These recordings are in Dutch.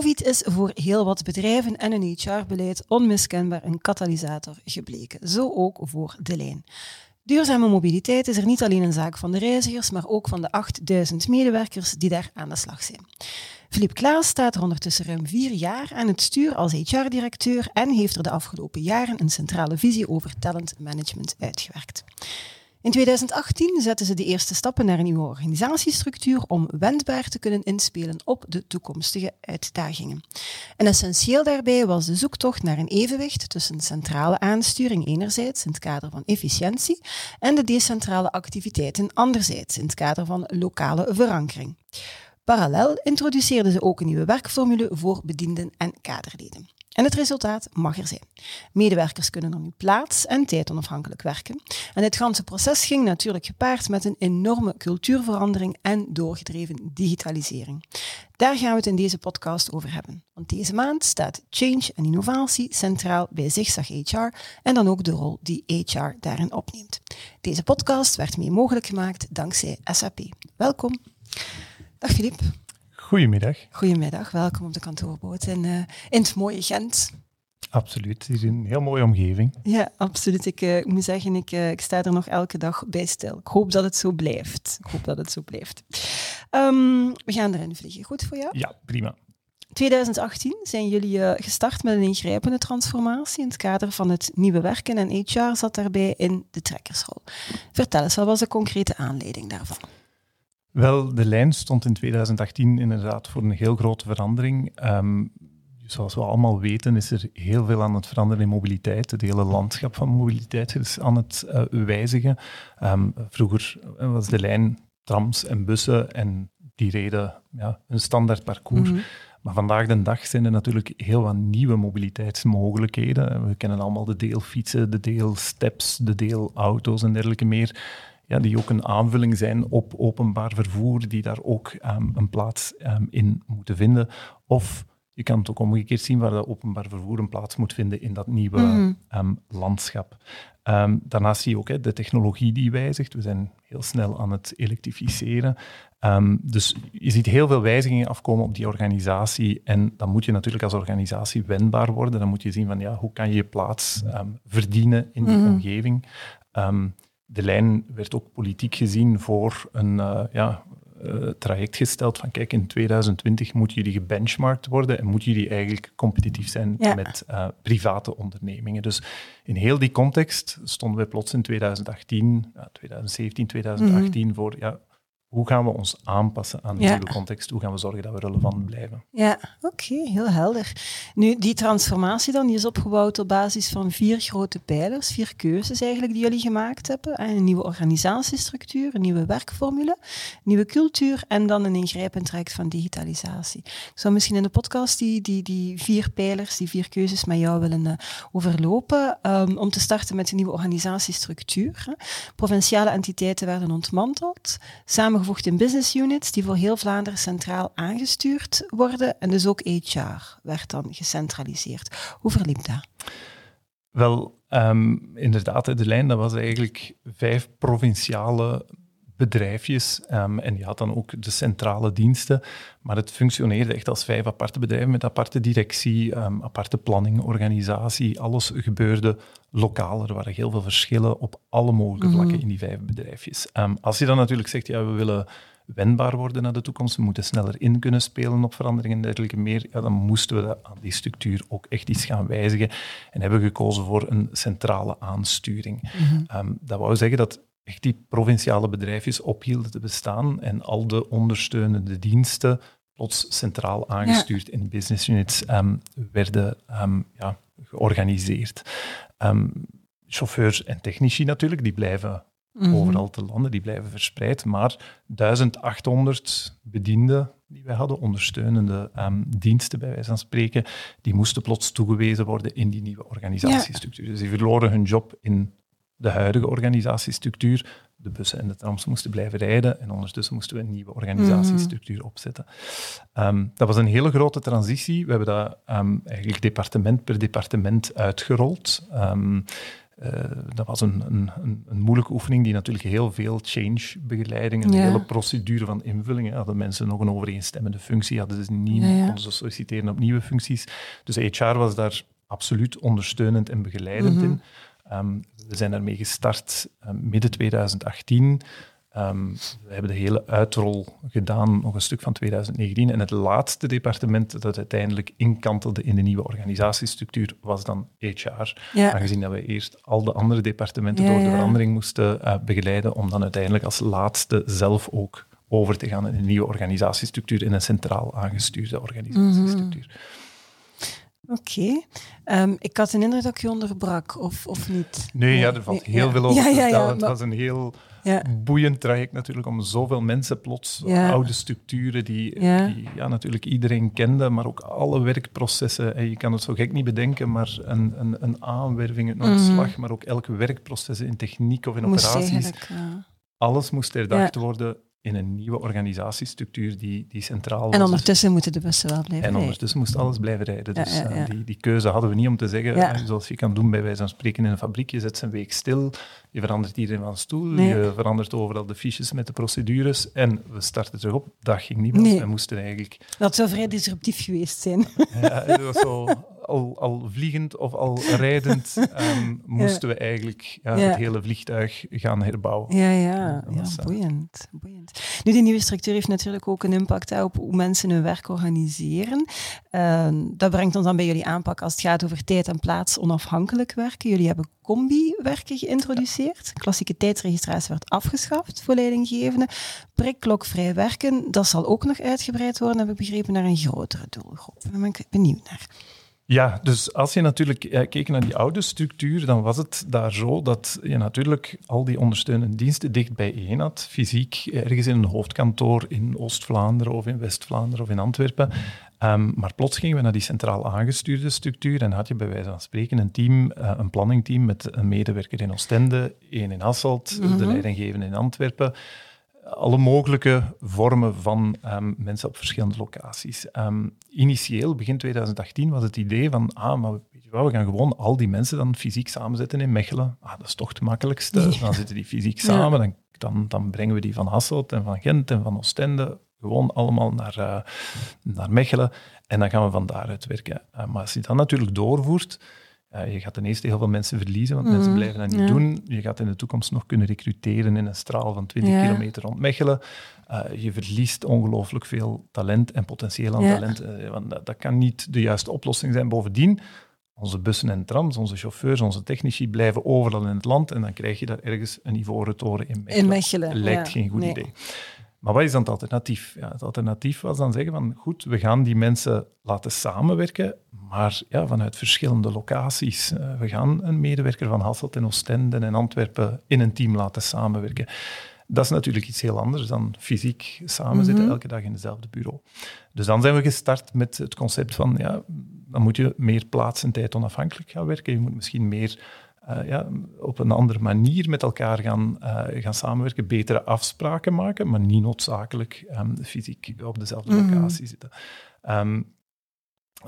Covid is voor heel wat bedrijven en een HR-beleid onmiskenbaar een katalysator gebleken. Zo ook voor de lijn. Duurzame mobiliteit is er niet alleen een zaak van de reizigers, maar ook van de 8000 medewerkers die daar aan de slag zijn. Philippe Klaas staat er ondertussen ruim vier jaar aan het stuur als HR-directeur en heeft er de afgelopen jaren een centrale visie over talent management uitgewerkt. In 2018 zetten ze de eerste stappen naar een nieuwe organisatiestructuur om wendbaar te kunnen inspelen op de toekomstige uitdagingen. En essentieel daarbij was de zoektocht naar een evenwicht tussen centrale aansturing enerzijds in het kader van efficiëntie en de decentrale activiteiten anderzijds in het kader van lokale verankering. Parallel introduceerden ze ook een nieuwe werkformule voor bedienden en kaderleden. En het resultaat mag er zijn. Medewerkers kunnen er nu plaats- en tijd onafhankelijk werken. En dit ganse proces ging natuurlijk gepaard met een enorme cultuurverandering en doorgedreven digitalisering. Daar gaan we het in deze podcast over hebben. Want deze maand staat change en innovatie centraal bij Zigzag HR en dan ook de rol die HR daarin opneemt. Deze podcast werd mee mogelijk gemaakt dankzij SAP. Welkom. Dag Filip. Goedemiddag. Goedemiddag, welkom op de kantoorboot in, uh, in het mooie Gent. Absoluut, het is een heel mooie omgeving. Ja, absoluut. Ik uh, moet zeggen, ik, uh, ik sta er nog elke dag bij stil. Ik hoop dat het zo blijft. Ik hoop dat het zo blijft. Um, we gaan erin vliegen. Goed voor jou? Ja, prima. 2018 zijn jullie gestart met een ingrijpende transformatie in het kader van het nieuwe werken en HR zat daarbij in de trekkersrol. Vertel eens, wat was de concrete aanleiding daarvan? Wel, de lijn stond in 2018 inderdaad voor een heel grote verandering. Um, zoals we allemaal weten is er heel veel aan het veranderen in mobiliteit. Het hele landschap van mobiliteit is aan het uh, wijzigen. Um, vroeger was de lijn trams en bussen en die reden ja, een standaard parcours. Mm -hmm. Maar vandaag de dag zijn er natuurlijk heel wat nieuwe mobiliteitsmogelijkheden. We kennen allemaal de deelfietsen, de deelsteps, de deelauto's en dergelijke meer ja, die ook een aanvulling zijn op openbaar vervoer, die daar ook um, een plaats um, in moeten vinden. Of je kan het ook omgekeerd zien waar dat openbaar vervoer een plaats moet vinden in dat nieuwe mm. um, landschap. daarnaast zie je ook hè, de technologie die wijzigt. We zijn heel snel aan het elektrificeren. dus je ziet heel veel wijzigingen afkomen op die organisatie. En dan moet je natuurlijk als organisatie wendbaar worden. Dan moet je zien van ja, hoe kan je je plaats verdienen in die mm. omgeving de lijn werd ook politiek gezien voor een uh, ja, uh, traject gesteld van kijk, in 2020 moeten jullie gebenchmarkt worden en moeten jullie eigenlijk competitief zijn ja. met uh, private ondernemingen. Dus in heel die context stonden we plots in 2018, 2017, 2018 mm. voor ja, hoe gaan we ons aanpassen aan de ja. nieuwe context? Hoe gaan we zorgen dat we relevant blijven? Ja, oké, okay, heel helder. Nu, die transformatie dan, die is opgebouwd op basis van vier grote pijlers, vier keuzes eigenlijk die jullie gemaakt hebben. Een nieuwe organisatiestructuur, een nieuwe werkformule, een nieuwe cultuur en dan een ingrijpend traject van digitalisatie. Ik zou misschien in de podcast die, die, die vier pijlers, die vier keuzes met jou willen uh, overlopen. Um, om te starten met een nieuwe organisatiestructuur. Hè. Provinciale entiteiten werden ontmanteld, samen samengevoegd in business units die voor heel Vlaanderen centraal aangestuurd worden. En dus ook HR werd dan gecentraliseerd. Hoe verliep dat? Wel, um, inderdaad, de lijn dat was eigenlijk vijf provinciale bedrijfjes. Um, en die had dan ook de centrale diensten. Maar het functioneerde echt als vijf aparte bedrijven met aparte directie, um, aparte planning, organisatie. Alles gebeurde lokaal. Er waren heel veel verschillen op alle mogelijke vlakken mm -hmm. in die vijf bedrijfjes. Um, als je dan natuurlijk zegt, ja, we willen wendbaar worden naar de toekomst, we moeten sneller in kunnen spelen op veranderingen en dergelijke meer, ja, dan moesten we aan die structuur ook echt iets gaan wijzigen en hebben gekozen voor een centrale aansturing. Mm -hmm. um, dat wou zeggen dat echt die provinciale bedrijfjes ophielden te bestaan en al de ondersteunende diensten plots centraal aangestuurd ja. in business units um, werden um, ja, georganiseerd. Um, chauffeurs en technici natuurlijk, die blijven mm -hmm. overal te landen, die blijven verspreid, maar 1800 bedienden die wij hadden, ondersteunende diensten bij wijze van spreken, die moesten plots toegewezen worden in die nieuwe organisatiestructuur. Ja. Dus die verloren hun job in de huidige organisatiestructuur. De bussen en de trams moesten blijven rijden en ondertussen moesten we een nieuwe organisatiestructuur opzetten. Ehm, dat was een hele grote transitie. We hebben dat ehm, eigenlijk departement per departement uitgerold. Um, dat was een, een, een, moeilijke oefening die natuurlijk heel veel change-begeleiding, een hele procedure van invulling. Hadden mensen nog een overeenstemmende functie, hadden ze niet, ja, konden ze solliciteren op nieuwe functies. Dus HR was daar absoluut ondersteunend en begeleidend mhm. in. Um, we zijn daarmee gestart um, midden 2018. Um, we hebben de hele uitrol gedaan, nog een stuk van 2019. En het laatste departement dat uiteindelijk inkantelde in de nieuwe organisatiestructuur was dan HR. Aangezien dat we eerst al de andere departementen door de verandering moesten uh, begeleiden, om dan uiteindelijk als laatste zelf ook over te gaan in een nieuwe organisatiestructuur, in een centraal aangestuurde organisatiestructuur. Mhm. Oké. Ehm, ik had een indruk dat ik je onderbrak, of, of niet? Nee, ja, er valt heel veel over te vertellen. het was een heel boeiend traject natuurlijk, om zoveel mensen plots, oude structuren die, die ja, natuurlijk iedereen kende, maar ook alle werkprocessen. En je kan het zo gek niet bedenken, maar een, een, een aanwerving, een ontslag, mhm. maar ook elke werkproces in techniek of in operaties. Alles moest herdacht worden in een nieuwe organisatiestructuur die, die centraal was. En ondertussen moeten de bussen wel blijven En ondertussen moest alles blijven rijden. Dus eh, die, die keuze hadden we niet om te zeggen, eh, zoals je kan doen bij wijze van spreken in een fabriek, je zet ze een week stil, je verandert iedereen van stoel, je verandert overal de fiches met de procedures en we starten terug op. Dat ging niet, want we moesten eigenlijk... Dat zou vrij disruptief geweest zijn. Ja, dat was zo al, al vliegend of al rijdend ehm, moesten we eigenlijk ja, het hele vliegtuig gaan herbouwen. Ja, ja, boeiend, boeiend. Nu, die nieuwe structuur heeft natuurlijk ook een impact op hoe mensen hun werk organiseren. Ehm, dat brengt ons dan bij jullie aanpak als het gaat over tijd en plaats onafhankelijk werken. Jullie hebben combi-werken geïntroduceerd. Klassieke tijdsregistratie werd afgeschaft voor leidinggevenden. Prikklokvrij werken, dat zal ook nog uitgebreid worden, heb ik begrepen, naar een grotere doelgroep. Daar ben ik benieuwd naar. Ja, dus als je natuurlijk eh, keek naar die oude structuur, dan was het daar zo dat je natuurlijk al die ondersteunende diensten dicht bijeen had, fysiek ergens in een hoofdkantoor in Oost-Vlaanderen of in West-Vlaanderen of in Antwerpen. Um, maar plots gingen we naar die centraal aangestuurde structuur en had je bij wijze van spreken een team, uh, een planningteam met een medewerker in Oostende, één in Hasselt, de mhm. leidinggevende in Antwerpen alle mogelijke vormen van um, mensen op verschillende locaties. Um, initieel, begin 2018, was het idee van, ah, maar weet je wel, we gaan gewoon al die mensen dan fysiek samenzetten in Mechelen. Ah, dat is toch het makkelijkste. Dan zitten die fysiek samen, dan, dan, dan, brengen we die van Hasselt en van Gent en van Oostende gewoon allemaal naar, uh, naar Mechelen. En dan gaan we van daaruit werken. Uh, maar als je dat natuurlijk doorvoert, je gaat ten eerste heel veel mensen verliezen, want mensen mhm. blijven dat niet doen. Je gaat in de toekomst nog kunnen recruteren in een straal van 20 kilometer rond Mechelen. Uh, je verliest ongelooflijk veel talent en potentieel aan talent. Uh, want dat, dat, kan niet de juiste oplossing zijn. Bovendien, onze bussen en trams, onze chauffeurs, onze technici blijven overal in het land en dan krijg je daar ergens een ivoren toren in Mechelen. In Mechelen, Lijkt geen goed idee. Maar wat is dan het alternatief? Ja, het alternatief was dan zeggen van goed, we gaan die mensen laten samenwerken, maar ja, vanuit verschillende locaties. Uh, we gaan een medewerker van Hasselt en Oostende en Antwerpen in een team laten samenwerken. Dat is natuurlijk iets heel anders dan fysiek samen zitten mhm. elke dag in hetzelfde bureau. Dus dan zijn we gestart met het concept van, ja, dan moet je meer plaats en tijd onafhankelijk gaan werken. Je moet misschien meer uh, ja, op een andere manier met elkaar gaan, uh, gaan samenwerken, betere afspraken maken, maar niet noodzakelijk um, fysiek op dezelfde mhm. locatie zitten. Um,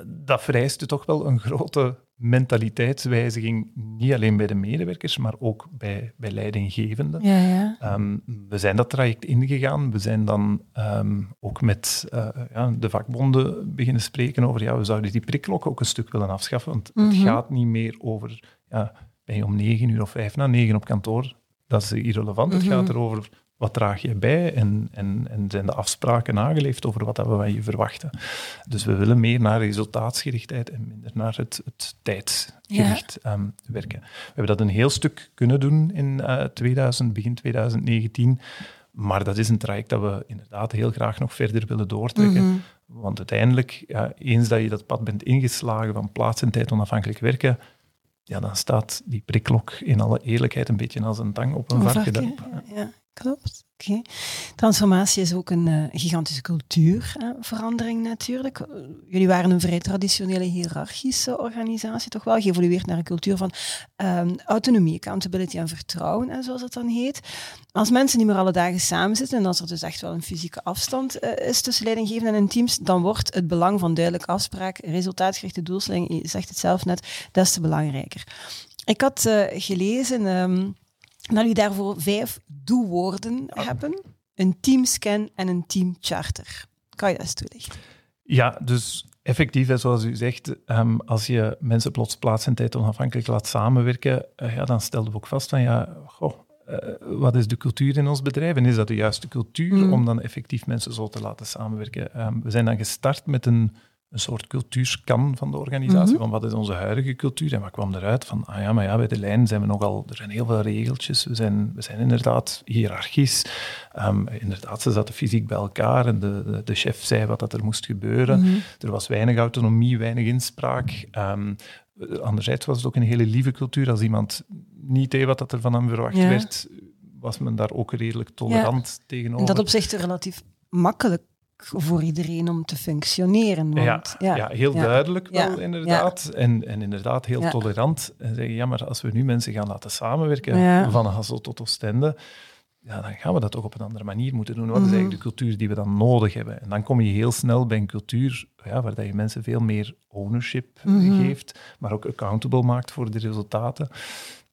dat vereist toch wel een grote mentaliteitswijziging, niet alleen bij de medewerkers, maar ook bij, bij leidinggevenden. Ja, ja. Um, we zijn dat traject ingegaan. We zijn dan um, ook met uh, ja, de vakbonden beginnen spreken over, ja, we zouden die prikklok ook een stuk willen afschaffen, want het mhm. gaat niet meer over, ja, ben je om negen uur of vijf na negen op kantoor? Dat is irrelevant. Het mhm. gaat erover wat draag je bij en, en, en zijn de afspraken nageleefd over wat we van je verwachten. Dus we willen meer naar resultaatsgerichtheid en minder naar het, het tijdsgericht ehm, werken. We hebben dat een heel stuk kunnen doen in uh, eh, 2000, begin 2019. Maar dat is een traject dat we inderdaad heel graag nog verder willen doortrekken. Mhm. Want uiteindelijk, ja, eens dat je dat pad bent ingeslagen van plaats en tijd onafhankelijk werken, ja, dan staat die prikklok in alle eerlijkheid een beetje als een tang op een varken. Ja, Klopt. Oké. Transformatie is ook een uh, gigantische cultuurverandering natuurlijk. Eh, jullie waren een vrij traditionele hiërarchische organisatie, toch wel geëvolueerd naar een cultuur van um, autonomie, accountability en vertrouwen, en zoals het dan heet. Als mensen niet meer alle dagen samen zitten en als er dus echt wel een fysieke afstand uh, is tussen leidinggevenden en teams, dan wordt het belang van duidelijke afspraak, resultaatgerichte doelstelling, je zegt het zelf net, des te belangrijker. Ik had gelezen... Um, dat jullie daarvoor vijf doelwoorden hebben. Een teamscan en een teamcharter. Kan je dat eens toelichten? Ja, dus effectief, zoals u zegt, um, als je mensen plots plaats en tijd onafhankelijk laat samenwerken, uh, ja, dan stelden we ook vast van, ja, goh, uh, wat is de cultuur in ons bedrijf en is dat de juiste cultuur mm. om dan effectief mensen zo te laten samenwerken? Um, we zijn dan gestart met een een soort cultuurscan van de organisatie, mhm. van wat is onze huidige cultuur en wat kwam eruit van, ah ja, maar ja, bij de lijn zijn we nogal, er zijn heel veel regeltjes, we zijn, we zijn inderdaad hiërarchisch, um, inderdaad, ze zaten fysiek bij elkaar en de, de, chef zei wat dat er moest gebeuren, mhm. er was weinig autonomie, weinig inspraak, um, anderzijds was het ook een hele lieve cultuur, als iemand niet deed wat dat er van hem verwacht werd, was men daar ook redelijk tolerant ja. tegenover. In dat opzicht relatief makkelijk voor iedereen om te functioneren. Want, ja, ja. heel duidelijk wel, inderdaad. En, en inderdaad heel tolerant. En zeggen, ja, maar als we nu mensen gaan laten samenwerken, van Hassel tot Oostende, ja, dan gaan we dat toch op een andere manier moeten doen. Wat is mhm. eigenlijk de cultuur die we dan nodig hebben? En dan kom je heel snel bij een cultuur ja, waar dat je mensen veel meer ownership mhm. geeft, maar ook accountable maakt voor de resultaten.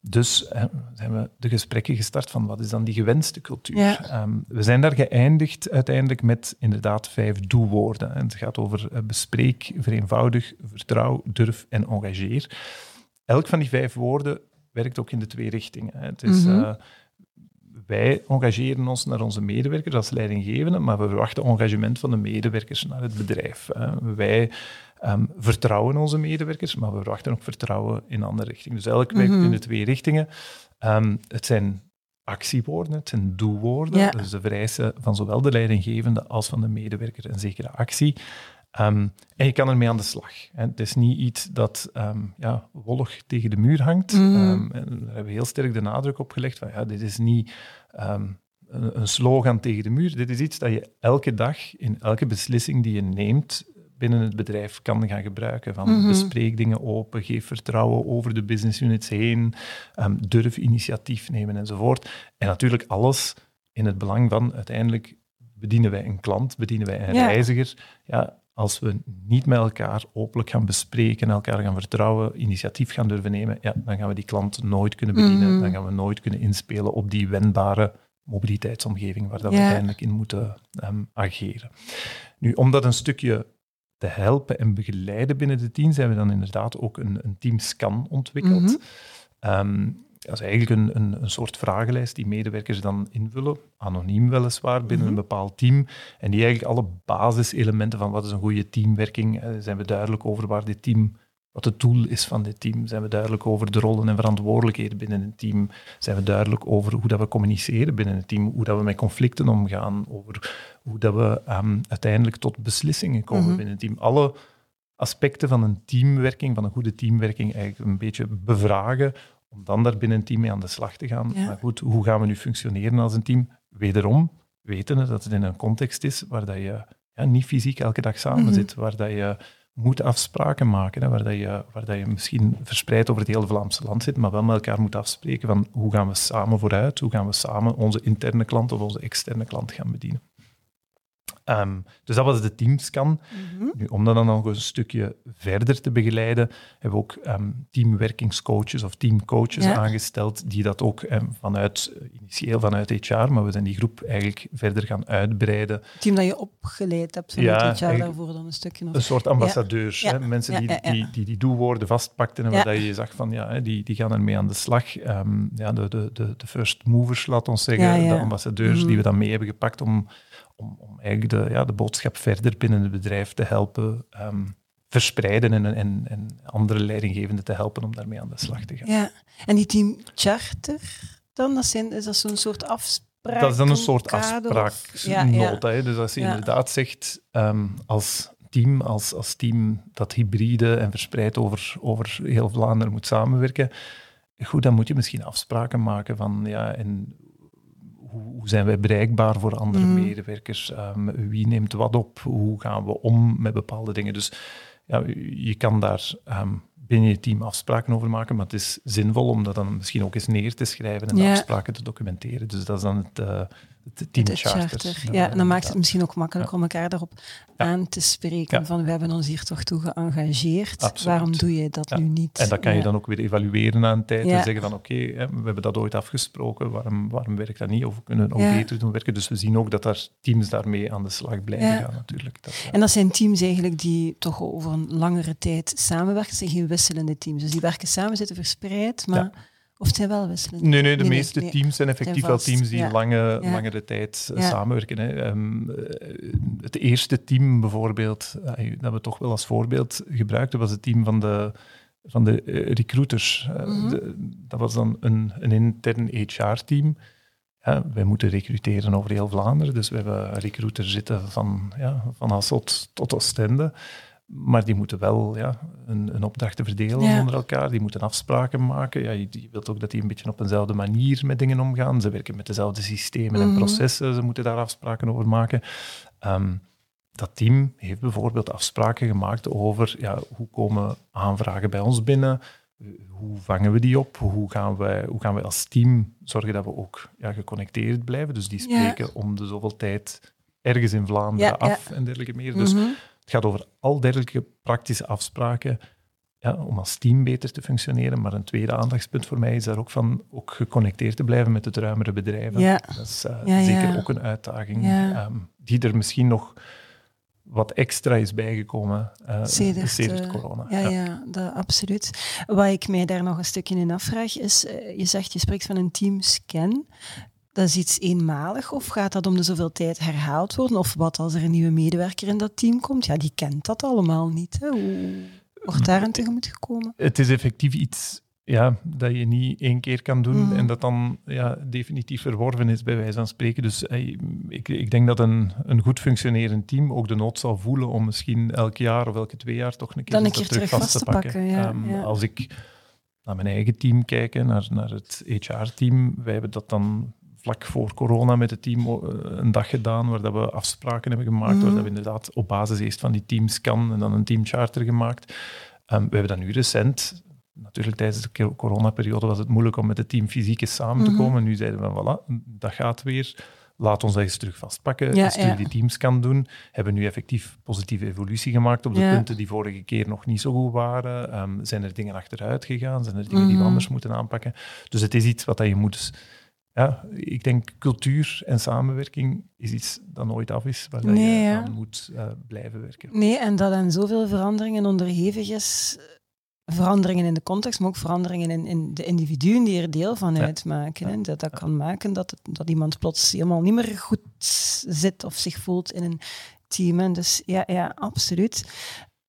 Dus hè, zijn we de gesprekken gestart van wat is dan die gewenste cultuur. Ehm, we zijn daar geëindigd uiteindelijk met inderdaad vijf doelwoorden. En het gaat over uh, bespreek, vereenvoudig, vertrouw, durf en engageer. Elk van die vijf woorden werkt ook in de twee richtingen. Het is, mhm. eh, wij engageren ons naar onze medewerkers als leidinggevende, maar we verwachten engagement van de medewerkers naar het bedrijf. wij um, vertrouwen onze medewerkers, maar we verwachten ook vertrouwen in andere richtingen. Dus elk werkt mhm. in de twee richtingen. Um, het zijn actiewoorden, het zijn doelwoorden. Dus de vereisen van zowel de leidinggevende als van de medewerker een zekere actie. Um, en je kan ermee aan de slag. Hè. Het is niet iets dat um, ja, wollig tegen de muur hangt. Mm. Um, en daar hebben we heel sterk de nadruk op gelegd van ja, dit is niet een, een, slogan tegen de muur. Dit is iets dat je elke dag in elke beslissing die je neemt binnen het bedrijf kan gaan gebruiken. Van mm bespreek dingen open, geef vertrouwen over de business units heen, durf initiatief nemen enzovoort. En natuurlijk alles in het belang van uiteindelijk bedienen wij een klant, bedienen wij een reiziger. Ja, als we niet met elkaar openlijk gaan bespreken, elkaar gaan vertrouwen, initiatief gaan durven nemen, ja, dan gaan we die klant nooit kunnen bedienen. Mhm. Dan gaan we nooit kunnen inspelen op die wendbare mobiliteitsomgeving waar dat we uiteindelijk in moeten um, ageren. Nu, om dat een stukje te helpen en begeleiden binnen de team, zijn we dan inderdaad ook een, een teamscan ontwikkeld. Mm dat is eigenlijk een, een, een, soort vragenlijst die medewerkers dan invullen, anoniem weliswaar, binnen een mhm. bepaald team. En die eigenlijk alle basiselementen van wat is een goede teamwerking, uh, zijn we duidelijk over waar dit team wat het doel is van dit team. Zijn we duidelijk over de rollen en verantwoordelijkheden binnen een team? Zijn we duidelijk over hoe dat we communiceren binnen een team? Hoe dat we met conflicten omgaan? Over hoe dat we um, uiteindelijk tot beslissingen komen mhm. binnen een team? Alle aspecten van een teamwerking, van een goede teamwerking, eigenlijk een beetje bevragen, om dan daar binnen een team mee aan de slag te gaan. Maar goed, hoe gaan we nu functioneren als een team? Wederom, wetende dat het in een context is waar dat je ja, niet fysiek elke dag samen mhm. zit, waar dat je moet afspraken maken, hè, waar, dat je, waar dat je misschien verspreid over het hele Vlaamse land zit, maar wel met elkaar moet afspreken van hoe gaan we samen vooruit, hoe gaan we samen onze interne klant of onze externe klant gaan bedienen. Um, dus dat was de teamscan. Mm nu, om dat dan nog een stukje verder te begeleiden, hebben we ook um, teamwerkingscoaches of teamcoaches aangesteld, die dat ook um, vanuit, uh, initieel vanuit HR, maar we zijn die groep eigenlijk verder gaan uitbreiden. Het team dat je opgeleid hebt vanuit HR daarvoor dan een stukje nog. Een soort ambassadeurs, hè, mensen die, die, die, die doelwoorden vastpakten en waar je zag van, ja, die, die gaan ermee aan de slag. ja, de, de, de, de first movers, laat ons zeggen, de ambassadeurs die mhm. we dan mee hebben gepakt om om, om eigenlijk de, ja, de boodschap verder binnen het bedrijf te helpen um, verspreiden en, en, en andere leidinggevenden te helpen om daarmee aan de slag te gaan. Ja, en die team charter dan, dat zijn, is dat zo'n soort afspraak? Dat is dan een soort afspraaknota. Ja, Dus als je inderdaad zegt um, als team, als, als team dat hybride en verspreid over, over heel Vlaanderen moet samenwerken, goed, dan moet je misschien afspraken maken van ja, en hoe, zijn wij bereikbaar voor andere Mhm. medewerkers? Ehm, wie neemt wat op? Hoe gaan we om met bepaalde dingen? Dus ja, je kan daar ehm, binnen je team afspraken over maken, maar het is zinvol om dat dan misschien ook eens neer te schrijven en de Ja. afspraken te documenteren. Dus dat is dan het, eh het team De charter. charter. Ja, en dan maakt het misschien ook makkelijker om elkaar daarop Ja. aan te spreken. Ja. Van we hebben ons hier toch toe geëngageerd. Absoluut. Waarom doe je dat Ja. nu niet? En dat kan je Ja. dan ook weer evalueren na een tijd Ja. en zeggen van oké, we hebben dat ooit afgesproken, waarom, waarom werkt dat niet? Of we kunnen Ja. beter doen werken. Dus we zien ook dat daar teams daarmee aan de slag blijven Ja. gaan natuurlijk. Dat, eh, En dat zijn teams eigenlijk die toch over een langere tijd samenwerken. Het zijn geen wisselende teams. Dus die werken samen, zitten verspreid, maar... Of zijn wel wisselende Nee, nee, de Nee, meeste nee. teams zijn effectief wel teams die ja. lange, Ja. langere tijd eh, Ja. samenwerken. Hè. Ehm, eh, het eerste team bijvoorbeeld, eh, dat we toch wel als voorbeeld gebruikten, was het team van de, van de recruiters. Mhm. de- dat was dan een, een intern HR-team. Ja, wij moeten recruteren over heel Vlaanderen, dus we hebben een recruiter zitten van, ja, van Hasselt tot Oostende. Maar die moeten wel ja, een, een opdrachten verdelen Ja. onder elkaar. Die moeten afspraken maken. Ja, je, je wilt ook dat die een beetje op eenzelfde manier met dingen omgaan. Ze werken met dezelfde systemen en Mhm. processen. Ze moeten daar afspraken over maken. Ehm, dat team heeft bijvoorbeeld afspraken gemaakt over ja, hoe komen aanvragen bij ons binnen. Hoe vangen we die op? Hoe gaan wij, hoe gaan wij als team zorgen dat we ook ja, geconnecteerd blijven? Dus die Ja. spreken om de zoveel tijd ergens in Vlaanderen Ja, af en dergelijke meer. Dus Mhm. Het gaat over al dergelijke praktische afspraken ja, om als team beter te functioneren. Maar een tweede aandachtspunt voor mij is daar ook van ook geconnecteerd te blijven met het ruimere bedrijven. Ja. Dat is eh, Ja, zeker ook een uitdaging ehm, die er misschien nog wat extra is bijgekomen uh, Sedert, sedert eh, corona. Ja, ja. dat, absoluut. Wat ik mij daar nog een stukje in afvraag is, eh, je zegt, je spreekt van een teamscan. Dat is iets eenmalig of gaat dat om de zoveel tijd herhaald worden? Of wat als er een nieuwe medewerker in dat team komt? Ja, die kent dat allemaal niet. Hè? Hoe wordt daar aan tegemoet gekomen? Het is effectief iets ja, dat je niet één keer kan doen Mhm. en dat dan ja, definitief verworven is, bij wijze van spreken. Dus eh, ik, ik denk dat een, een goed functionerend team ook de nood zal voelen om misschien elk jaar of elke twee jaar toch een keer, Dan een keer terug vast te pakken, ja, Ehm, ja. Als ik naar mijn eigen team kijk, naar, naar het HR-team, wij hebben dat dan vlak voor corona met het team eh, een dag gedaan waar dat we afspraken hebben gemaakt, Mhm. waar dat we inderdaad op basis eerst van die teamscan en dan een teamcharter gemaakt. Ehm, we hebben dat nu recent, natuurlijk tijdens de co- coronaperiode was het moeilijk om met het team fysiek eens samen te Mhm. komen. Nu zeiden we, voilà, dat gaat weer. Laat ons dat eens terug vastpakken. Ja, eens terug ja. die teamscan doen. Hebben nu effectief positieve evolutie gemaakt op de Ja. punten die vorige keer nog niet zo goed waren. Ehm, zijn er dingen achteruit gegaan? Zijn er dingen die we Mhm. anders moeten aanpakken? Dus het is iets wat dat je moet... Ja, ik denk cultuur en samenwerking is iets dat nooit af is, waar Nee, je ja. aan moet eh, blijven werken. Nee, en dat aan zoveel veranderingen onderhevig is. Veranderingen in de context, maar ook veranderingen in, in de individuen die er deel van Ja. uitmaken. hè. Dat, dat kan maken dat, het, dat iemand plots helemaal niet meer goed zit of zich voelt in een team. En dus ja, ja absoluut.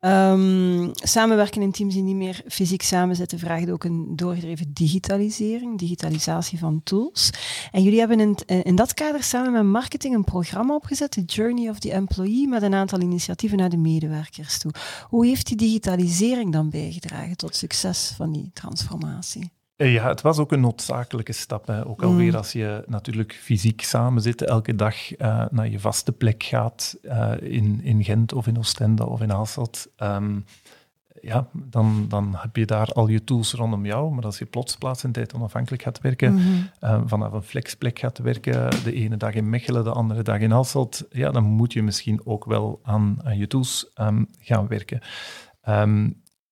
Ehm, samenwerken in teams die niet meer fysiek samenzitten vraagt ook een doorgedreven digitalisering, digitalisatie van tools. En jullie hebben in, in dat kader samen met marketing een programma opgezet, de Journey of the Employee, met een aantal initiatieven naar de medewerkers toe. Hoe heeft die digitalisering dan bijgedragen tot succes van die transformatie? Eh, Ja, het was ook een noodzakelijke stap. Hè. Ook alweer Mm. als je natuurlijk fysiek samen zit, elke dag eh, naar je vaste plek gaat eh, in, in Gent of in Oostende of in Hasselt. ehm, ja, dan, dan heb je daar al je tools rondom jou. Maar als je plots plaats en tijd onafhankelijk gaat werken, Mhm. vanaf een flexplek gaat werken, de ene dag in Mechelen, de andere dag in Hasselt, ja, dan moet je misschien ook wel aan, aan je tools ehm, gaan werken. Ehm,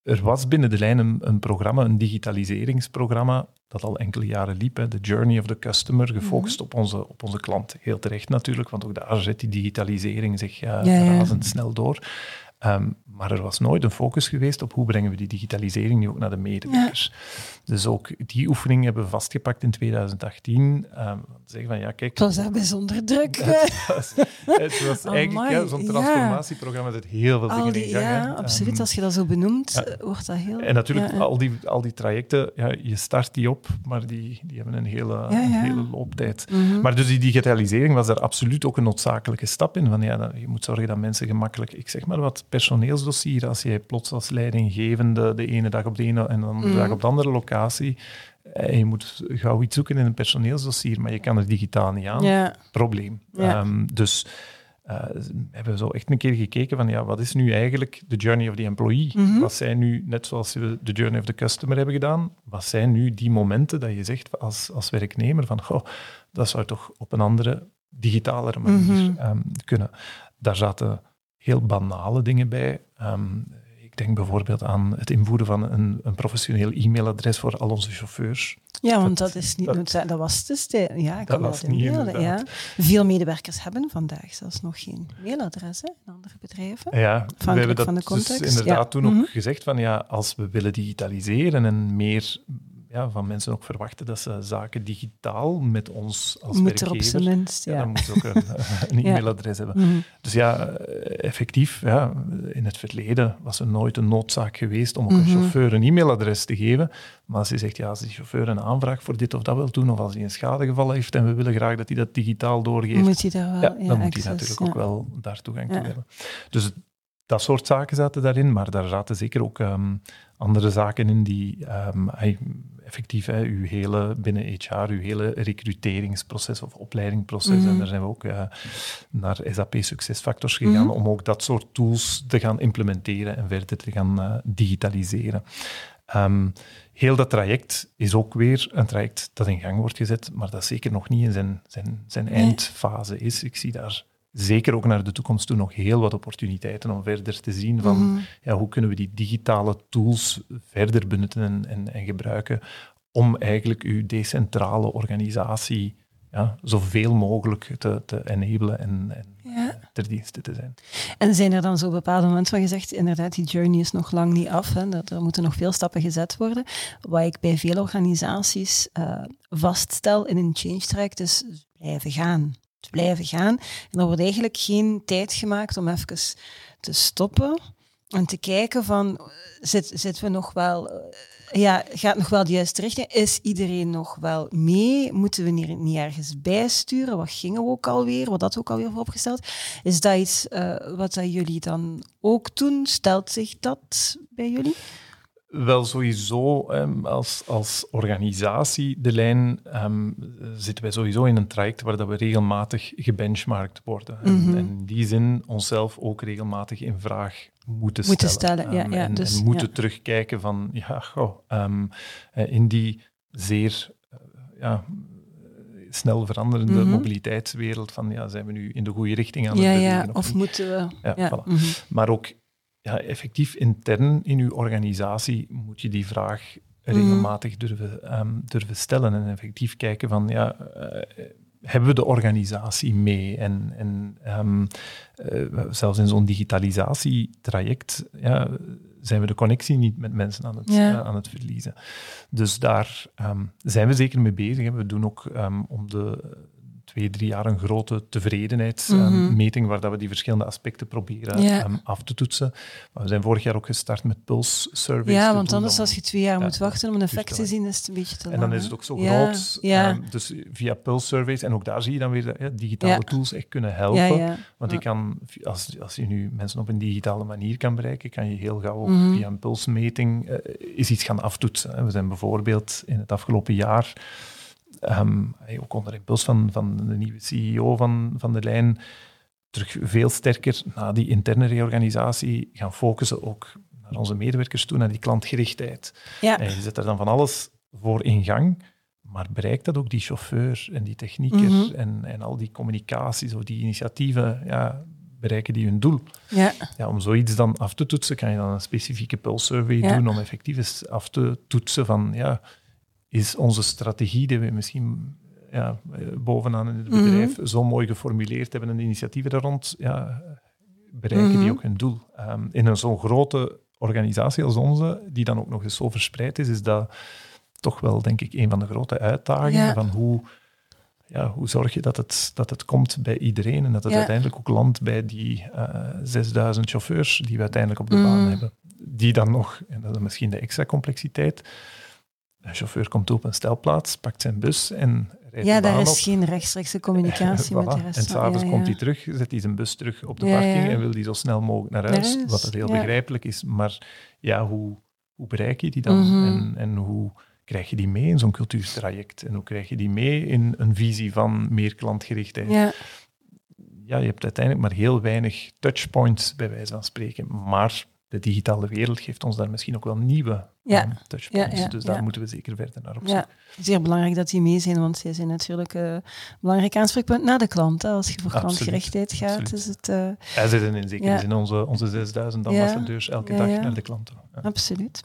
er was binnen de lijn een, een programma, een digitaliseringsprogramma, dat al enkele jaren liep, hè, de Journey of the Customer, gefocust op, onze, op onze klant. Heel terecht natuurlijk, want ook daar zet die digitalisering zich eh, ja. razendsnel door. Ehm, maar er was nooit een focus geweest op hoe brengen we die digitalisering nu ook naar de medewerkers. Dus ook die oefening hebben we vastgepakt in 2018. Ehm, zeggen van ja, kijk, Het was daar bijzonder druk. het was, het was eigenlijk ja, zo'n transformatieprogramma zet heel veel dingen die, in gang. ja, absoluut. Ehm, Als je dat zo benoemt, ja. eh, wordt dat heel... en natuurlijk. Al, die, al die trajecten, ja, je start die op, maar die, die hebben een hele. Een hele looptijd. Mhm. Maar dus die digitalisering was daar absoluut ook een noodzakelijke stap in. Van, ja, je moet zorgen dat mensen gemakkelijk, ik zeg maar wat, personeelsdossier. Als jij plots als leidinggevende de ene dag op de ene en de andere Mm. dag op de andere locatie, eh, je moet gauw iets zoeken in een personeelsdossier, maar je kan er digitaal niet aan. Probleem. Ehm, dus eh, hebben we zo echt een keer gekeken van, ja, wat is nu eigenlijk de journey of the employee? Mhm. Wat zijn nu, net zoals we de journey of the customer hebben gedaan, wat zijn nu die momenten dat je zegt als, als werknemer van, goh, dat zou toch op een andere, digitalere manier Mhm. ehm, kunnen. Daar zaten heel banale dingen bij. Ehm, ik denk bijvoorbeeld aan het invoeren van een, een professioneel e-mailadres voor al onze chauffeurs. Ja, want Dat- dat, is niet, dat- dat was dus de, ja, ik me was dat niet ja. inderdaad. Veel medewerkers hebben vandaag zelfs nog geen mailadres hè, in andere bedrijven. Ja, we hebben dat van de dus context, inderdaad ja. toen Mhm. ook gezegd van ja, als we willen digitaliseren en meer ja, van mensen ook verwachten dat ze zaken digitaal met ons als Moet er op zijn werkgever, minst, ja, ja. dan moeten ze ook een, een Ja. e-mailadres hebben. Mhm. Dus ja, eh, effectief, ja, in het verleden was er nooit een noodzaak geweest om ook een Mhm. chauffeur een e-mailadres te geven. Maar als je zegt, ja, als die chauffeur een aanvraag voor dit of dat wil doen, of als hij een schadegeval heeft en we willen graag dat hij dat digitaal doorgeeft, Moet je daar wel, ja, ja, dan moet hij natuurlijk ook wel daar toegang toe hebben. Dus dat soort zaken zaten daarin, maar daar zaten zeker ook ehm, andere zaken in die ehm, effectief, hè, uw hele, binnen HR, uw hele recruteringsproces of opleidingproces, Mhm. en daar zijn we ook eh, naar SAP SuccessFactors gegaan Mhm. om ook dat soort tools te gaan implementeren en verder te gaan eh, digitaliseren. Ehm, heel dat traject is ook weer een traject dat in gang wordt gezet, maar dat zeker nog niet in zijn, zijn, zijn Nee. eindfase is. Ik zie daar zeker ook naar de toekomst toe nog heel wat opportuniteiten om verder te zien van Mhm. ja, hoe kunnen we die digitale tools verder benutten en, en, en gebruiken om eigenlijk uw decentrale organisatie ja, zoveel mogelijk te, te en, en Ja. ter dienste te zijn. En zijn er dan zo bepaalde momenten waar je zegt, inderdaad, die journey is nog lang niet af, hè, dat er moeten nog veel stappen gezet worden. Wat ik bij veel organisaties eh, vaststel in een change traject is blijven gaan. Het blijven gaan. En er wordt eigenlijk geen tijd gemaakt om even te stoppen en te kijken van, zit, zitten we nog wel... eh, ja, gaat nog wel de juiste richting? Is iedereen nog wel mee? Moeten we hier niet ergens bijsturen? Wat gingen we ook alweer? Wat dat ook alweer voor opgesteld? Is dat iets eh, wat dat jullie dan ook doen? Stelt zich dat bij jullie? Wel sowieso ehm, als, als organisatie, de lijn, ehm, zitten wij sowieso in een traject waar dat we regelmatig gebenchmarkt worden. En, Mhm. en in die zin onszelf ook regelmatig in vraag moeten, Moeten stellen. stellen, ja, Ehm, ja, en, dus, en moeten ja. terugkijken van, ja, goh, eh, in die zeer eh, ja, snel veranderende Mhm. mobiliteitswereld, van ja, zijn we nu in de goede richting aan het Ja, bewegen ja. Of moeten we... Ja, Ja. voilà. mhm. Maar ook ja, effectief intern in uw organisatie moet je die vraag regelmatig durven, ehm, durven stellen en effectief kijken van ja, eh, hebben we de organisatie mee? En, en ehm, eh, zelfs in zo'n digitalisatietraject ja, zijn we de connectie niet met mensen aan het, Ja. eh, aan het verliezen. Dus daar ehm, zijn we zeker mee bezig. hè. We doen ook om de twee, drie jaar een grote tevredenheidsmeting Mhm. waar dat we die verschillende aspecten proberen ehm, af te toetsen. Maar we zijn vorig jaar ook gestart met Pulse Surveys. Ja, want anders om- als je twee jaar ja, moet wachten om een effect te zien, is het een beetje te lang. en dan is het ook zo Ja, groot. Ja, ehm, dus via Pulse Surveys, en ook daar zie je dan weer dat digitale tools echt kunnen helpen. Want je kan, als, als je nu mensen op een digitale manier kan bereiken, kan je heel gauw Mhm. via een pulsmeting eh, is iets gaan aftoetsen. We zijn bijvoorbeeld in het afgelopen jaar, ehm, ook onder impuls van, van de nieuwe CEO van, van de lijn, terug veel sterker na die interne reorganisatie gaan focussen ook naar onze medewerkers toe, naar die klantgerichtheid. Ja. En je zet er dan van alles voor in gang, maar bereikt dat ook die chauffeur en die technieker Mhm. en, en al die communicaties of die initiatieven, ja, bereiken die hun doel? ja. Ja, om zoiets dan af te toetsen, kan je dan een specifieke pulse survey Ja. doen om effectief eens af te toetsen van, ja, is onze strategie die we misschien ja, eh, bovenaan in het Mhm. bedrijf zo mooi geformuleerd hebben en de initiatieven daar rond, ja, bereiken die Mhm. ook hun doel? Ehm, in een zo'n grote organisatie als onze, die dan ook nog eens zo verspreid is, is dat toch wel, denk ik, een van de grote uitdagingen Ja. van hoe, ja, hoe zorg je dat het, dat het komt bij iedereen en dat het Ja. uiteindelijk ook landt bij die eh 6000 chauffeurs die we uiteindelijk op de Mhm. baan hebben. Die dan nog, en dat is misschien de extra complexiteit, een chauffeur komt op een stelplaats, pakt zijn bus en rijdt Ja, daar is op. geen rechtstreekse communicatie met de rest. En s'avonds ja, komt hij terug, zet hij zijn bus terug op de parking en wil hij zo snel mogelijk naar Naar huis. Wat dat heel begrijpelijk is. Maar ja, hoe, hoe bereik je die dan? Mhm. En, en hoe krijg je die mee in zo'n cultuurtraject? En hoe krijg je die mee in een visie van meer klantgerichtheid? Ja, ja, je hebt uiteindelijk maar heel weinig touchpoints, bij wijze van spreken. Maar de digitale wereld geeft ons daar misschien ook wel nieuwe Ja. touchpoints. Ja, dus daar moeten we zeker verder naar op zoek. ja, zeer belangrijk dat die mee zijn, want zij zijn natuurlijk eh, een belangrijk aanspreekpunt naar de klant. Hè. Als je voor Absoluut, klantgerichtheid gaat, absoluut. is het... eh, Zij zitten in zekere zin onze, onze 6000 Ja. ambassadeurs elke dag naar de klanten. Absoluut.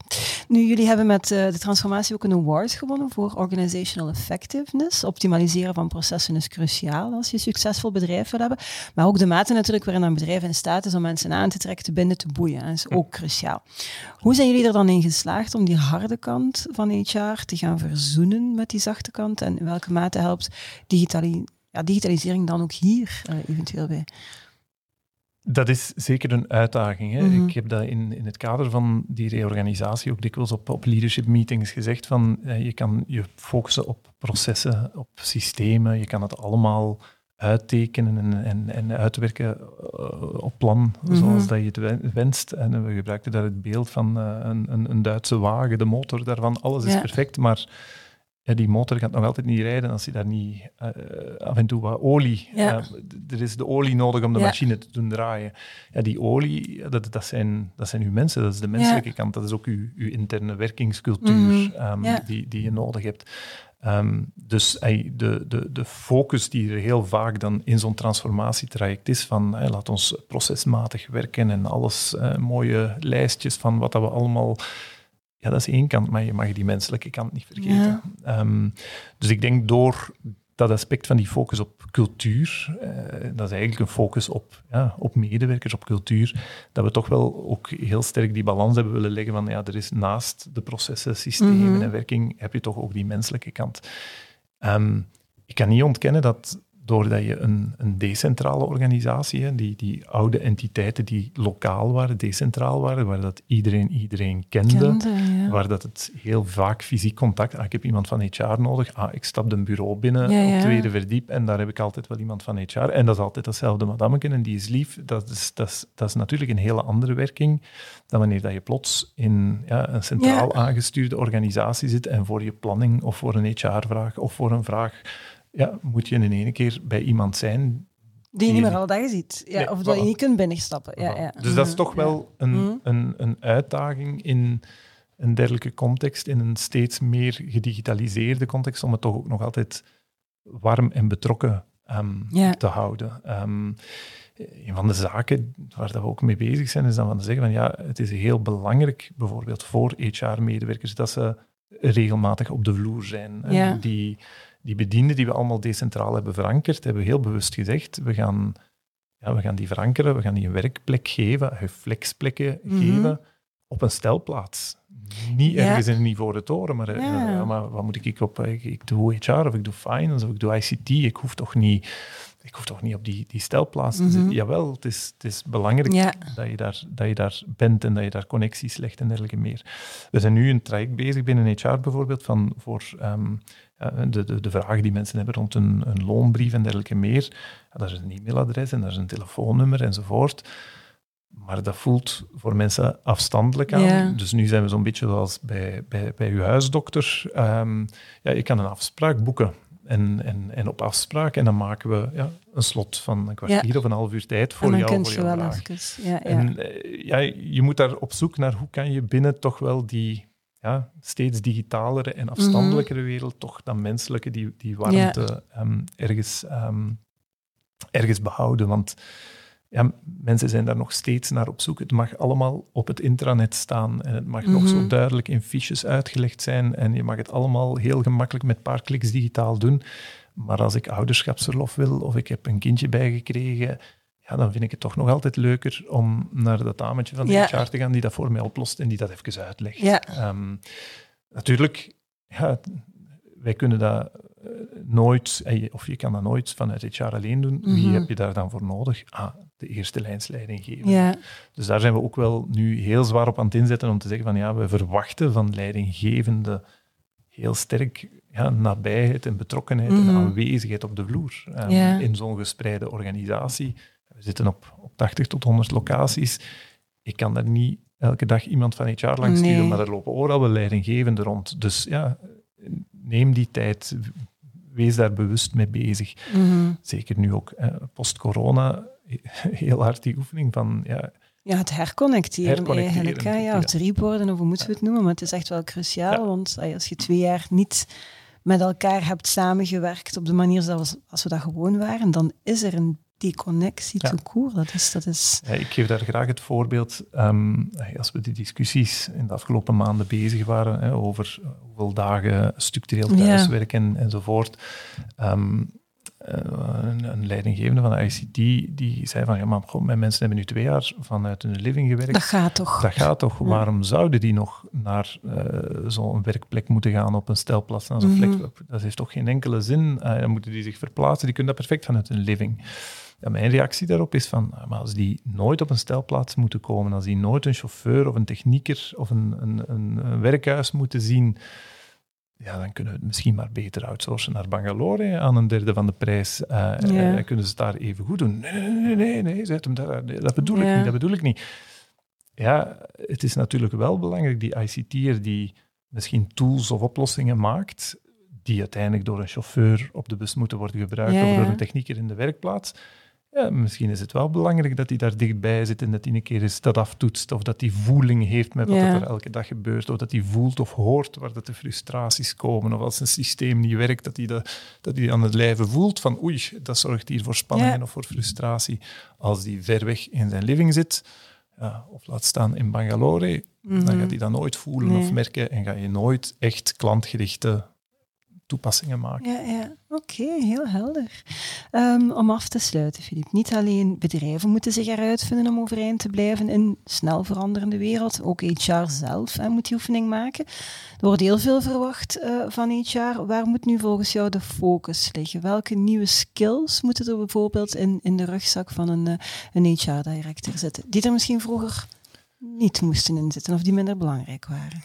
Nu, jullie hebben met eh, de transformatie ook een award gewonnen voor organizational effectiveness. Optimaliseren van processen is cruciaal als je een succesvol bedrijf wil hebben. Maar ook de mate natuurlijk waarin een bedrijf in staat is om mensen aan te trekken, te binden, te boeien. Dat is ook cruciaal. Hoe zijn jullie er dan in geslaagd om die harde kant van HR te gaan verzoenen met die zachte kant? En in welke mate helpt digitali ja, digitalisering dan ook hier eh, eventueel bij? Dat is zeker een uitdaging. Hè. Mhm. Ik heb dat in, in het kader van die reorganisatie ook dikwijls op, op leadership meetings gezegd van eh, je kan je focussen op processen, op systemen, je kan het allemaal uittekenen en, en, en uitwerken eh, op plan Mhm. zoals dat je het wen- wenst. En we gebruikten daar het beeld van eh, een, een, een Duitse wagen, de motor daarvan, alles is Ja. perfect, maar ja, die motor gaat nog altijd niet rijden als je daar niet eh, af en toe wat olie... Ja. eh, er is de olie nodig om de Ja. machine te doen draaien. Ja, die olie, dat, dat, zijn, dat zijn uw mensen, dat is de menselijke kant. Dat is ook uw, uw interne werkingscultuur Mhm. ehm, die, die je nodig hebt. Ehm, dus de, de, de focus die er heel vaak dan in zo'n transformatietraject is van ey, laat ons procesmatig werken en alles, eh, mooie lijstjes van wat dat we allemaal... Ja, dat is één kant, maar je mag die menselijke kant niet vergeten. Ja. Ehm, dus ik denk door dat aspect van die focus op cultuur, eh, dat is eigenlijk een focus op, ja, op medewerkers, op cultuur, dat we toch wel ook heel sterk die balans hebben willen leggen van ja, er is naast de processen, systemen Mhm. en werking, heb je toch ook die menselijke kant. Ehm, ik kan niet ontkennen dat doordat je een, een decentrale organisatie, die, die oude entiteiten die lokaal waren, decentraal waren, waar dat iedereen iedereen kende, Kende, ja. waar dat het heel vaak fysiek contact... Ah, ik heb iemand van HR nodig. Ah, ik stap een bureau binnen Ja, op tweede verdiep en daar heb ik altijd wel iemand van HR. En dat is altijd datzelfde madammeken en die is lief. Dat is, dat is, dat is natuurlijk een hele andere werking dan wanneer dat je plots in ja, een centraal aangestuurde organisatie zit en voor je planning of voor een HR-vraag of voor een vraag ja, moet je in ene keer bij iemand zijn Die je niet meer alle dagen ziet. Ja, Nee, of dat je niet kunt binnenstappen. Ja, ja. Dus dat is Mhm. toch wel een, Mhm. een, een uitdaging in een dergelijke context, in een steeds meer gedigitaliseerde context, om het toch ook nog altijd warm en betrokken ehm, Ja. te houden. Ehm, een van de zaken waar we ook mee bezig zijn, is dan van te zeggen van ja, het is heel belangrijk, bijvoorbeeld voor HR-medewerkers, dat ze regelmatig op de vloer zijn. En Ja. Die, die bedienden die we allemaal decentraal hebben verankerd, hebben we heel bewust gezegd, we gaan, ja, we gaan die verankeren, we gaan die een werkplek geven, flexplekken Mhm. geven op een stelplaats. Niet Ja. ergens in een ivoren toren, maar, eh, Ja. ja, maar wat moet ik op? Ik, ik doe HR of ik doe finance of ik doe ICT. Ik hoef toch niet, ik hoef toch niet op die, die stelplaats te Mhm. zitten. Jawel, het is, het is belangrijk dat, je daar, dat je daar bent en dat je daar connecties legt en dergelijke meer. We zijn nu een traject bezig binnen HR bijvoorbeeld van voor ehm, de, de, de vragen die mensen hebben rond een, een loonbrief en dergelijke meer. Ja, daar is een e-mailadres en daar is een telefoonnummer enzovoort. Maar dat voelt voor mensen afstandelijk aan. Ja. Dus nu zijn we zo'n beetje zoals bij, bij, bij uw huisdokter. Ehm, ja, je kan een afspraak boeken. En, en, en op afspraak. En dan maken we ja, een slot van een kwartier of een half uur tijd voor en jou. Voor je jouw wel vraag. even... Ja, ja. En eh, ja, je moet daar op zoek naar hoe kan je binnen toch wel die ja, steeds digitalere en afstandelijkere wereld, toch dat menselijke, die, die warmte ehm, ergens, ehm, ergens behouden. Want ja, mensen zijn daar nog steeds naar op zoek. Het mag allemaal op het intranet staan en het mag nog zo Mhm. duidelijk in fiches uitgelegd zijn en je mag het allemaal heel gemakkelijk met een paar kliks digitaal doen. Maar als ik ouderschapsverlof wil of ik heb een kindje bijgekregen, ja, dan vind ik het toch nog altijd leuker om naar dat dametje van de Ja. HR te gaan die dat voor mij oplost en die dat even uitlegt. Ja. Ehm, natuurlijk, ja, wij kunnen dat eh, nooit, je- of je kan dat nooit vanuit HR alleen doen. Wie Mhm. heb je daar dan voor nodig? Ah, de eerste lijnsleiding geven. ja. Dus daar zijn we ook wel nu heel zwaar op aan het inzetten om te zeggen van ja, we verwachten van leidinggevende heel sterk ja, nabijheid en betrokkenheid en Mhm. aanwezigheid op de vloer ehm, Ja. in zo'n gespreide organisatie. Zitten op, op 80 tot 100 locaties. Ik kan daar niet elke dag iemand van HR langs sturen, Nee. maar er lopen overal wel leidinggevenden rond. Dus ja, neem die tijd, wees daar bewust mee bezig. Mhm. Zeker nu ook eh, post-corona, heel hard die oefening van ja, Ja, het herconnecteren, Herconnecteren, eigenlijk. Hè? Ja, ja. of het reboarden, of hoe moeten we het noemen. Maar het is echt wel cruciaal, Ja. want als je twee jaar niet met elkaar hebt samengewerkt op de manier zoals als we dat gewoon waren, dan is er een deconnectie Ja. te koer. Dat is, dat is... Ja, ik geef daar graag het voorbeeld. ehm, als we die discussies in de afgelopen maanden bezig waren hè, over hoeveel dagen structureel Ja. thuiswerken enzovoort. ehm, eh, een, een leidinggevende van de ICT die zei van ja, maar mijn mensen hebben nu twee jaar vanuit hun living gewerkt. Dat gaat toch? Dat gaat toch? Ja. Waarom zouden die nog naar eh, zo'n werkplek moeten gaan op een stelplaats, naar zo'n flex? Dat heeft toch geen enkele zin? Eh, dan moeten die zich verplaatsen. Die kunnen dat perfect vanuit hun living. Ja, mijn reactie daarop is van, ah, maar als die nooit op een stelplaats moeten komen, als die nooit een chauffeur of een technieker of een, een, een, werkhuis moeten zien, ja, dan kunnen we het misschien maar beter outsourcen naar Bangalore aan een derde van de prijs. Eh, Ja. en dan kunnen ze het daar even goed doen. Nee, nee, nee, nee, nee, zet hem daar, nee, dat bedoel ik niet, dat bedoel ik niet. Ja, het is natuurlijk wel belangrijk, die ICT'er die misschien tools of oplossingen maakt, die uiteindelijk door een chauffeur op de bus moeten worden gebruikt Ja, of door een technieker in de werkplaats. Ja, misschien is het wel belangrijk dat hij daar dichtbij zit en dat hij een keer eens dat aftoetst, of dat hij voeling heeft met wat Ja. er elke dag gebeurt, of dat hij voelt of hoort waar dat de frustraties komen, of als een systeem niet werkt, dat hij, dat, dat hij aan het lijve voelt van oei, dat zorgt hier voor spanningen Ja. of voor frustratie. Als die ver weg in zijn living zit, ja, of laat staan in Bangalore, dan Mhm. gaat hij dat nooit voelen Nee. of merken en ga je nooit echt klantgerichte toepassingen maken. Ja, ja. oké, heel helder. Ehm, om af te sluiten, Filip. Niet alleen bedrijven moeten zich eruit vinden om overeind te blijven in een snel veranderende wereld. Ook HR zelf hè, moet die oefening maken. Er wordt heel veel verwacht eh, van HR. Waar moet nu volgens jou de focus liggen? Welke nieuwe skills moeten er bijvoorbeeld in, in de rugzak van een, eh, een HR-director zitten? Die er misschien vroeger niet moesten inzitten of die minder belangrijk waren.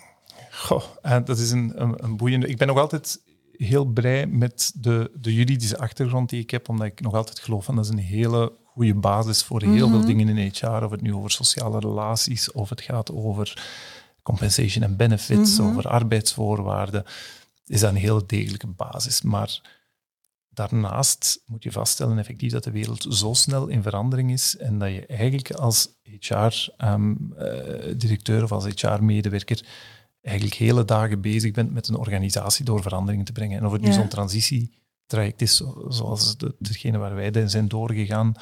Goh, eh, dat is een, een, een boeiende... Ik ben nog altijd heel blij met de, de juridische achtergrond die ik heb, omdat ik nog altijd geloof van dat is een hele goede basis voor heel veel Mhm. dingen in HR, of het nu over sociale relaties, of het gaat over compensation en benefits, Mhm. over arbeidsvoorwaarden, is dat een heel degelijke basis. Maar daarnaast moet je vaststellen effectief dat de wereld zo snel in verandering is en dat je eigenlijk als HR-directeur of als HR-medewerker eigenlijk hele dagen bezig bent met een organisatie door veranderingen te brengen. En of het nu Ja. zo'n transitietraject is, zo- zoals de, degene waar wij zijn doorgegaan,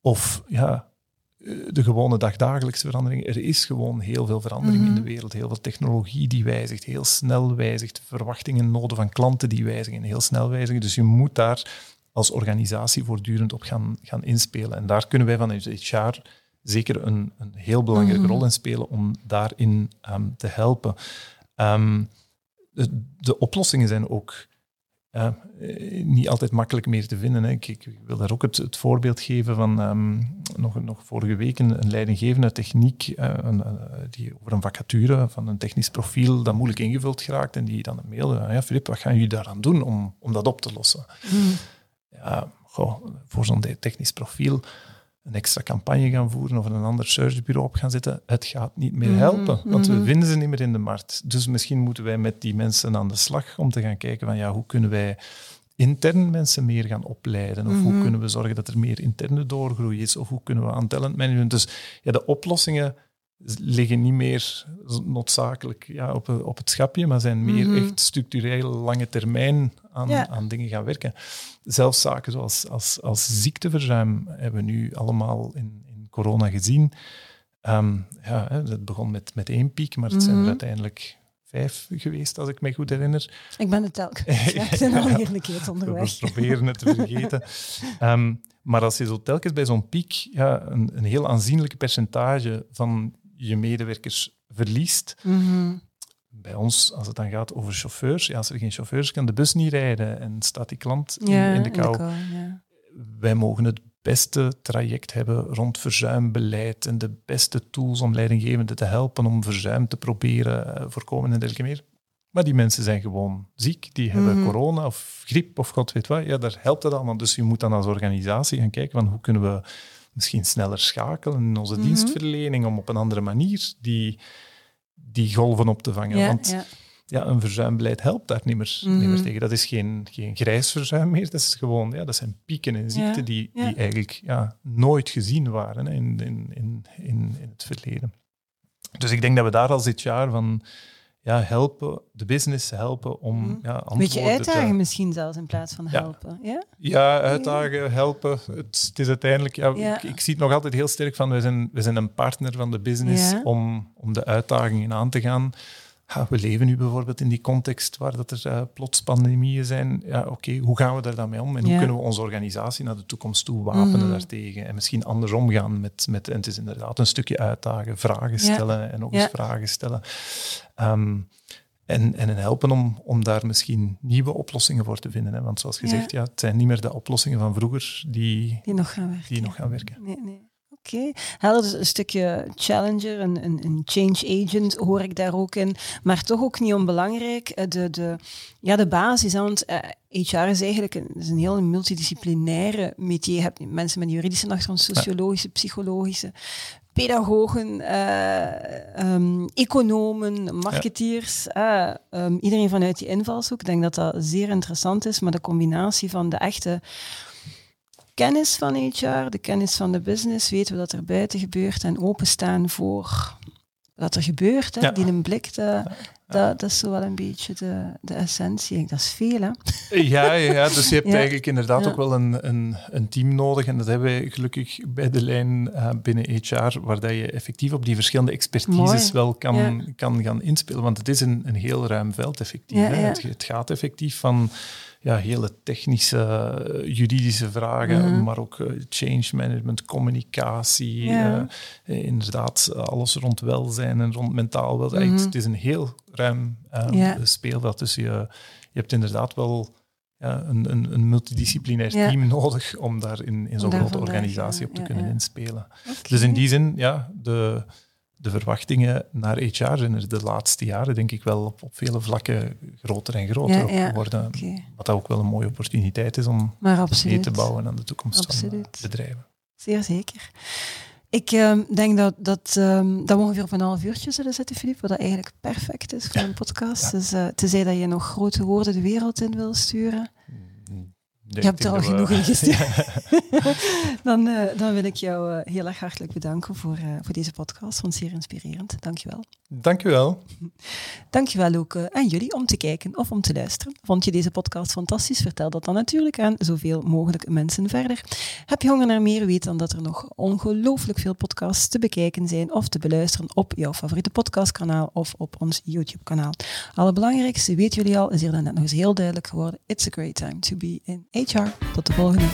of ja, eh, de gewone dagdagelijkse verandering. Er is gewoon heel veel verandering in Mhm. de wereld, heel veel technologie die wijzigt, heel snel wijzigt, verwachtingen, noden van klanten die wijzigen, heel snel wijzigen. Dus je moet daar als organisatie voortdurend op gaan, gaan inspelen. En daar kunnen wij vanuit HR zeker een, een heel belangrijke Mhm. rol in spelen om daarin ehm, te helpen. Ehm, de, de oplossingen zijn ook ja, eh, niet altijd makkelijk meer te vinden. Hè. Ik, ik wil daar ook het, het voorbeeld geven van ehm, nog, nog vorige week een, een leidinggevende techniek eh, een, eh, die over een vacature van een technisch profiel dat moeilijk ingevuld geraakt en die dan een mail, ja Filip, wat gaan jullie daaraan doen om, om dat op te lossen? ja, goh, voor zo'n technisch profiel een extra campagne gaan voeren of een ander searchbureau op gaan zetten, het gaat niet meer Mhm, helpen, want we mhm. vinden ze niet meer in de markt. Dus misschien moeten wij met die mensen aan de slag om te gaan kijken van ja, hoe kunnen wij intern mensen meer gaan opleiden of hoe Mhm. kunnen we zorgen dat er meer interne doorgroei is of hoe kunnen we aan talentmanagement. Dus ja, de oplossingen liggen niet meer noodzakelijk ja, op, op het schapje, maar zijn meer Mhm. echt structureel lange termijn aan, Ja. aan dingen gaan werken. Zelfs zaken zoals als, als ziekteverzuim hebben we nu allemaal in, in corona gezien. Ehm, ja, dat begon met, met één piek, maar het zijn er Mhm. uiteindelijk vijf geweest, als ik me goed herinner. Ik ben het telkens kwijt in alle eerlijkheid onderweg. We proberen het te vergeten. Ehm, maar als je zo telkens bij zo'n piek ja, een, een heel aanzienlijke percentage van je medewerkers verliest, Mhm. bij ons, als het dan gaat over chauffeurs, ja, als er geen chauffeurs kan de bus niet rijden en staat die klant in, Ja, in de kou. ja. Wij mogen het beste traject hebben rond verzuimbeleid en de beste tools om leidinggevenden te helpen om verzuim te proberen eh, voorkomen en dergelijke meer. Maar die mensen zijn gewoon ziek, die hebben Mhm. corona of griep of god weet wat. Ja, daar helpt het allemaal. Dus je moet dan als organisatie gaan kijken van hoe kunnen we misschien sneller schakelen in onze Mhm. dienstverlening om op een andere manier die, die golven op te vangen. Ja, Want ja. ja, een verzuimbeleid helpt daar niet meer, Mhm. niet meer tegen. Dat is geen, geen grijs verzuim meer, dat, is gewoon, ja, dat zijn pieken in ziekte Ja, die, die eigenlijk ja, nooit gezien waren hè, in, in, in, in, in het verleden. Dus ik denk dat we daar als dit jaar van ja, helpen, de business helpen om Mhm. ja, Een beetje te... uitdagen misschien zelfs in plaats van Ja. helpen. Ja? Ja, uitdagen, helpen. Het, het is uiteindelijk... Ja, Ja. Ik, ik zie het nog altijd heel sterk van, we zijn, we zijn een partner van de business om, om de uitdagingen aan te gaan. Ja, we leven nu bijvoorbeeld in die context waar dat er eh, plots pandemieën zijn. Ja, oké, hoe gaan we daar dan mee om? En Ja. hoe kunnen we onze organisatie naar de toekomst toe wapenen Mhm. daartegen? En misschien andersom gaan met, met... En het is inderdaad een stukje uitdagen, vragen Ja. stellen en nog eens vragen stellen. Ehm, en, en helpen om, om daar misschien nieuwe oplossingen voor te vinden. Hè? Want zoals gezegd, ja. het zijn niet meer de oplossingen van vroeger die, Die nog gaan werken. die nog gaan werken. Nee, nee. Oké. Helder, dus een stukje challenger, een, een, een change agent hoor ik daar ook in. Maar toch ook niet onbelangrijk, eh, de, de, ja, de basis. Want eh, HR is eigenlijk een, is een heel multidisciplinaire métier. Je hebt mensen met juridische achtergrond, sociologische, psychologische, pedagogen, eh, ehm, economen, marketeers. eh, ehm, iedereen vanuit die invalshoek. Ik denk dat dat zeer interessant is. Maar de combinatie van de echte kennis van HR, de kennis van de business, weten we dat er buiten gebeurt en openstaan voor wat er gebeurt. Hè? Ja. Die een blik, de, Dat, dat is zo wel een beetje de, de essentie. Dat is veel, hè? Ja, ja, dus je hebt Ja. eigenlijk inderdaad Ja. ook wel een, een, een team nodig. En dat hebben wij gelukkig bij de lijn eh, binnen HR, waar dat je effectief op die verschillende expertises Mooi. wel kan, Ja. kan gaan inspelen. Want het is een, een heel ruim veld, effectief. Hè. het gaat effectief van ja, hele technische, eh, juridische vragen, Mhm. maar ook eh, change management, communicatie, Ja. eh, inderdaad alles rond welzijn en rond mentaal welzijn. Mhm. Het is een heel ruim eh, Ja. speelveld. Dus je, je hebt inderdaad wel ja, een, een, een multidisciplinair Ja. team nodig om daar in, in zo'n grote organisatie op te kunnen inspelen. Dus in die zin, ja, de, de verwachtingen naar HR zijn er de laatste jaren, denk ik, wel op, op vele vlakken groter en groter Ja, geworden. Wat ook wel een mooie opportuniteit is om mee te bouwen aan de toekomst van Absoluut. eh, bedrijven. Zeer zeker. Ik ehm, denk dat, dat, ehm, dat we ongeveer op een half uurtje zullen zitten, Filip, wat dat eigenlijk perfect is voor een podcast. Dus uh, tenzij dat je nog grote woorden de wereld in wil sturen, Nee, je hebt er al genoeg in gestuurd. dan, eh, dan wil ik jou eh, heel erg hartelijk bedanken voor, eh, voor deze podcast. Vond zeer inspirerend. Dankjewel. Dank u wel. Dankjewel ook aan jullie om te kijken of om te luisteren. Vond je deze podcast fantastisch? Vertel dat dan natuurlijk aan zoveel mogelijk mensen verder. Heb je honger naar meer? Weet dan dat er nog ongelooflijk veel podcasts te bekijken zijn of te beluisteren op jouw favoriete podcastkanaal of op ons YouTube-kanaal. Allerbelangrijkste weten jullie al, is hier dan net nog eens heel duidelijk geworden. It's a great time to be in HR. Tot de volgende.